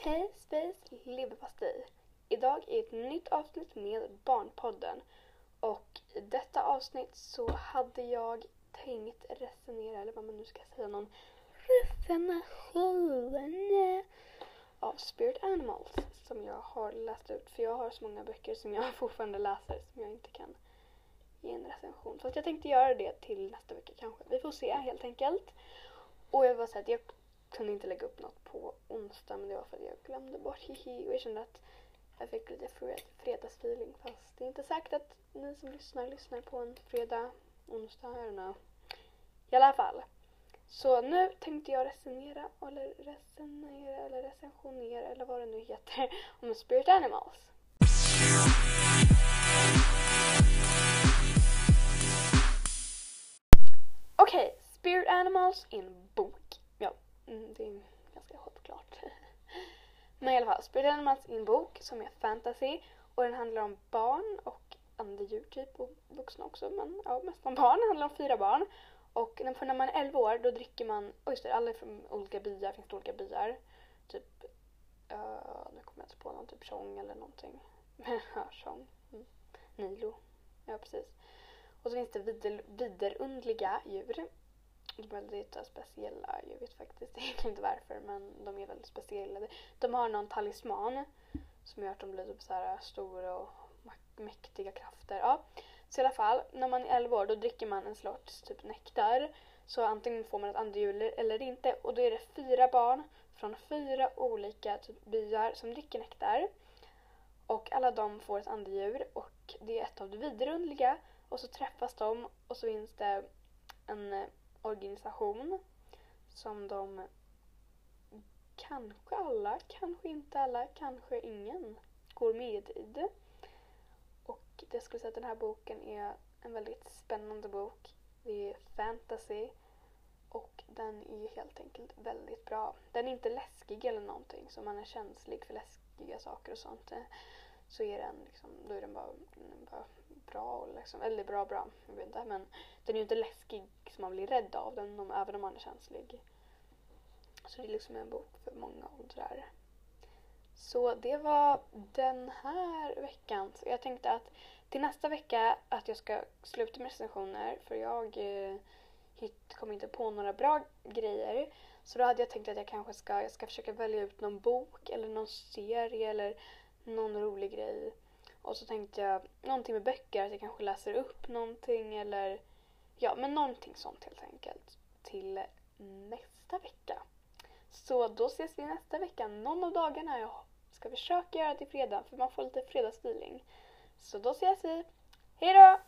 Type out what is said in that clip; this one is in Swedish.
Hej Space leverpastej! Idag är ett nytt avsnitt med Barnpodden. Och i detta avsnitt så hade jag tänkt resonera, eller vad man nu ska säga, någon recension eh, av Spirit Animals som jag har läst ut. För jag har så många böcker som jag fortfarande läser som jag inte kan ge en recension. Så att jag tänkte göra det till nästa vecka kanske. Vi får se helt enkelt. Och jag vill bara säga att jag kunde inte lägga upp något på onsdag men det var för att jag glömde bort hihi och jag kände att jag fick lite fredagsfeeling fast det är inte säkert att ni som lyssnar lyssnar på en fredag, onsdag, I don't know. I alla fall. Så nu tänkte jag resonera eller resonera eller recensionera eller vad det nu heter om Spirit Animals. Okej, okay, Spirit Animals är en bok. Ja, mm, det är ganska självklart. Men i alla fall, Spirit Animals är en bok som är fantasy och den handlar om barn och andedjur typ och vuxna också men ja, mest om barn. Det handlar om fyra barn. Och när, när man är 11 år då dricker man, och just det, alla är från olika byar, finns det olika byar. Typ, uh, nu kommer jag inte på någon, typ Tjong eller någonting. ja, Tjong. Mm. Nilo. Ja, precis. Och så finns det vider, viderundliga djur de är väldigt speciella. Jag vet faktiskt egentligen inte varför men de är väldigt speciella. De har någon talisman som gör att de blir typ så här stora och mäktiga krafter. Ja. Så i alla fall, när man är 11 år då dricker man en sorts typ nektar. Så antingen får man ett andedjur eller inte och då är det fyra barn från fyra olika typ byar som dricker nektar. Och alla de får ett andedjur och det är ett av det vidrundliga och så träffas de och så finns det en eh, organisation som de kanske alla, kanske inte alla, kanske ingen går med i. Och jag skulle säga att den här boken är en väldigt spännande bok. Det är fantasy och den är helt enkelt väldigt bra. Den är inte läskig eller någonting, så man är känslig för läskiga saker och sånt så är den liksom, då är den bara, bara bra, liksom, eller bra bra, jag vet inte, men den är ju inte läskig så man blir rädd av den om, även om man är känslig. Så det är liksom en bok för många åldrar. Så det var den här veckan. Så jag tänkte att till nästa vecka att jag ska sluta med recensioner för jag eh, kom inte på några bra grejer. Så då hade jag tänkt att jag kanske ska, jag ska försöka välja ut någon bok eller någon serie eller någon rolig grej. Och så tänkte jag någonting med böcker, att jag kanske läser upp någonting eller ja, men någonting sånt helt enkelt till nästa vecka. Så då ses vi nästa vecka, någon av dagarna. Jag ska försöka göra det till fredag för man får lite fredagsfeeling. Så då ses vi. Hejdå!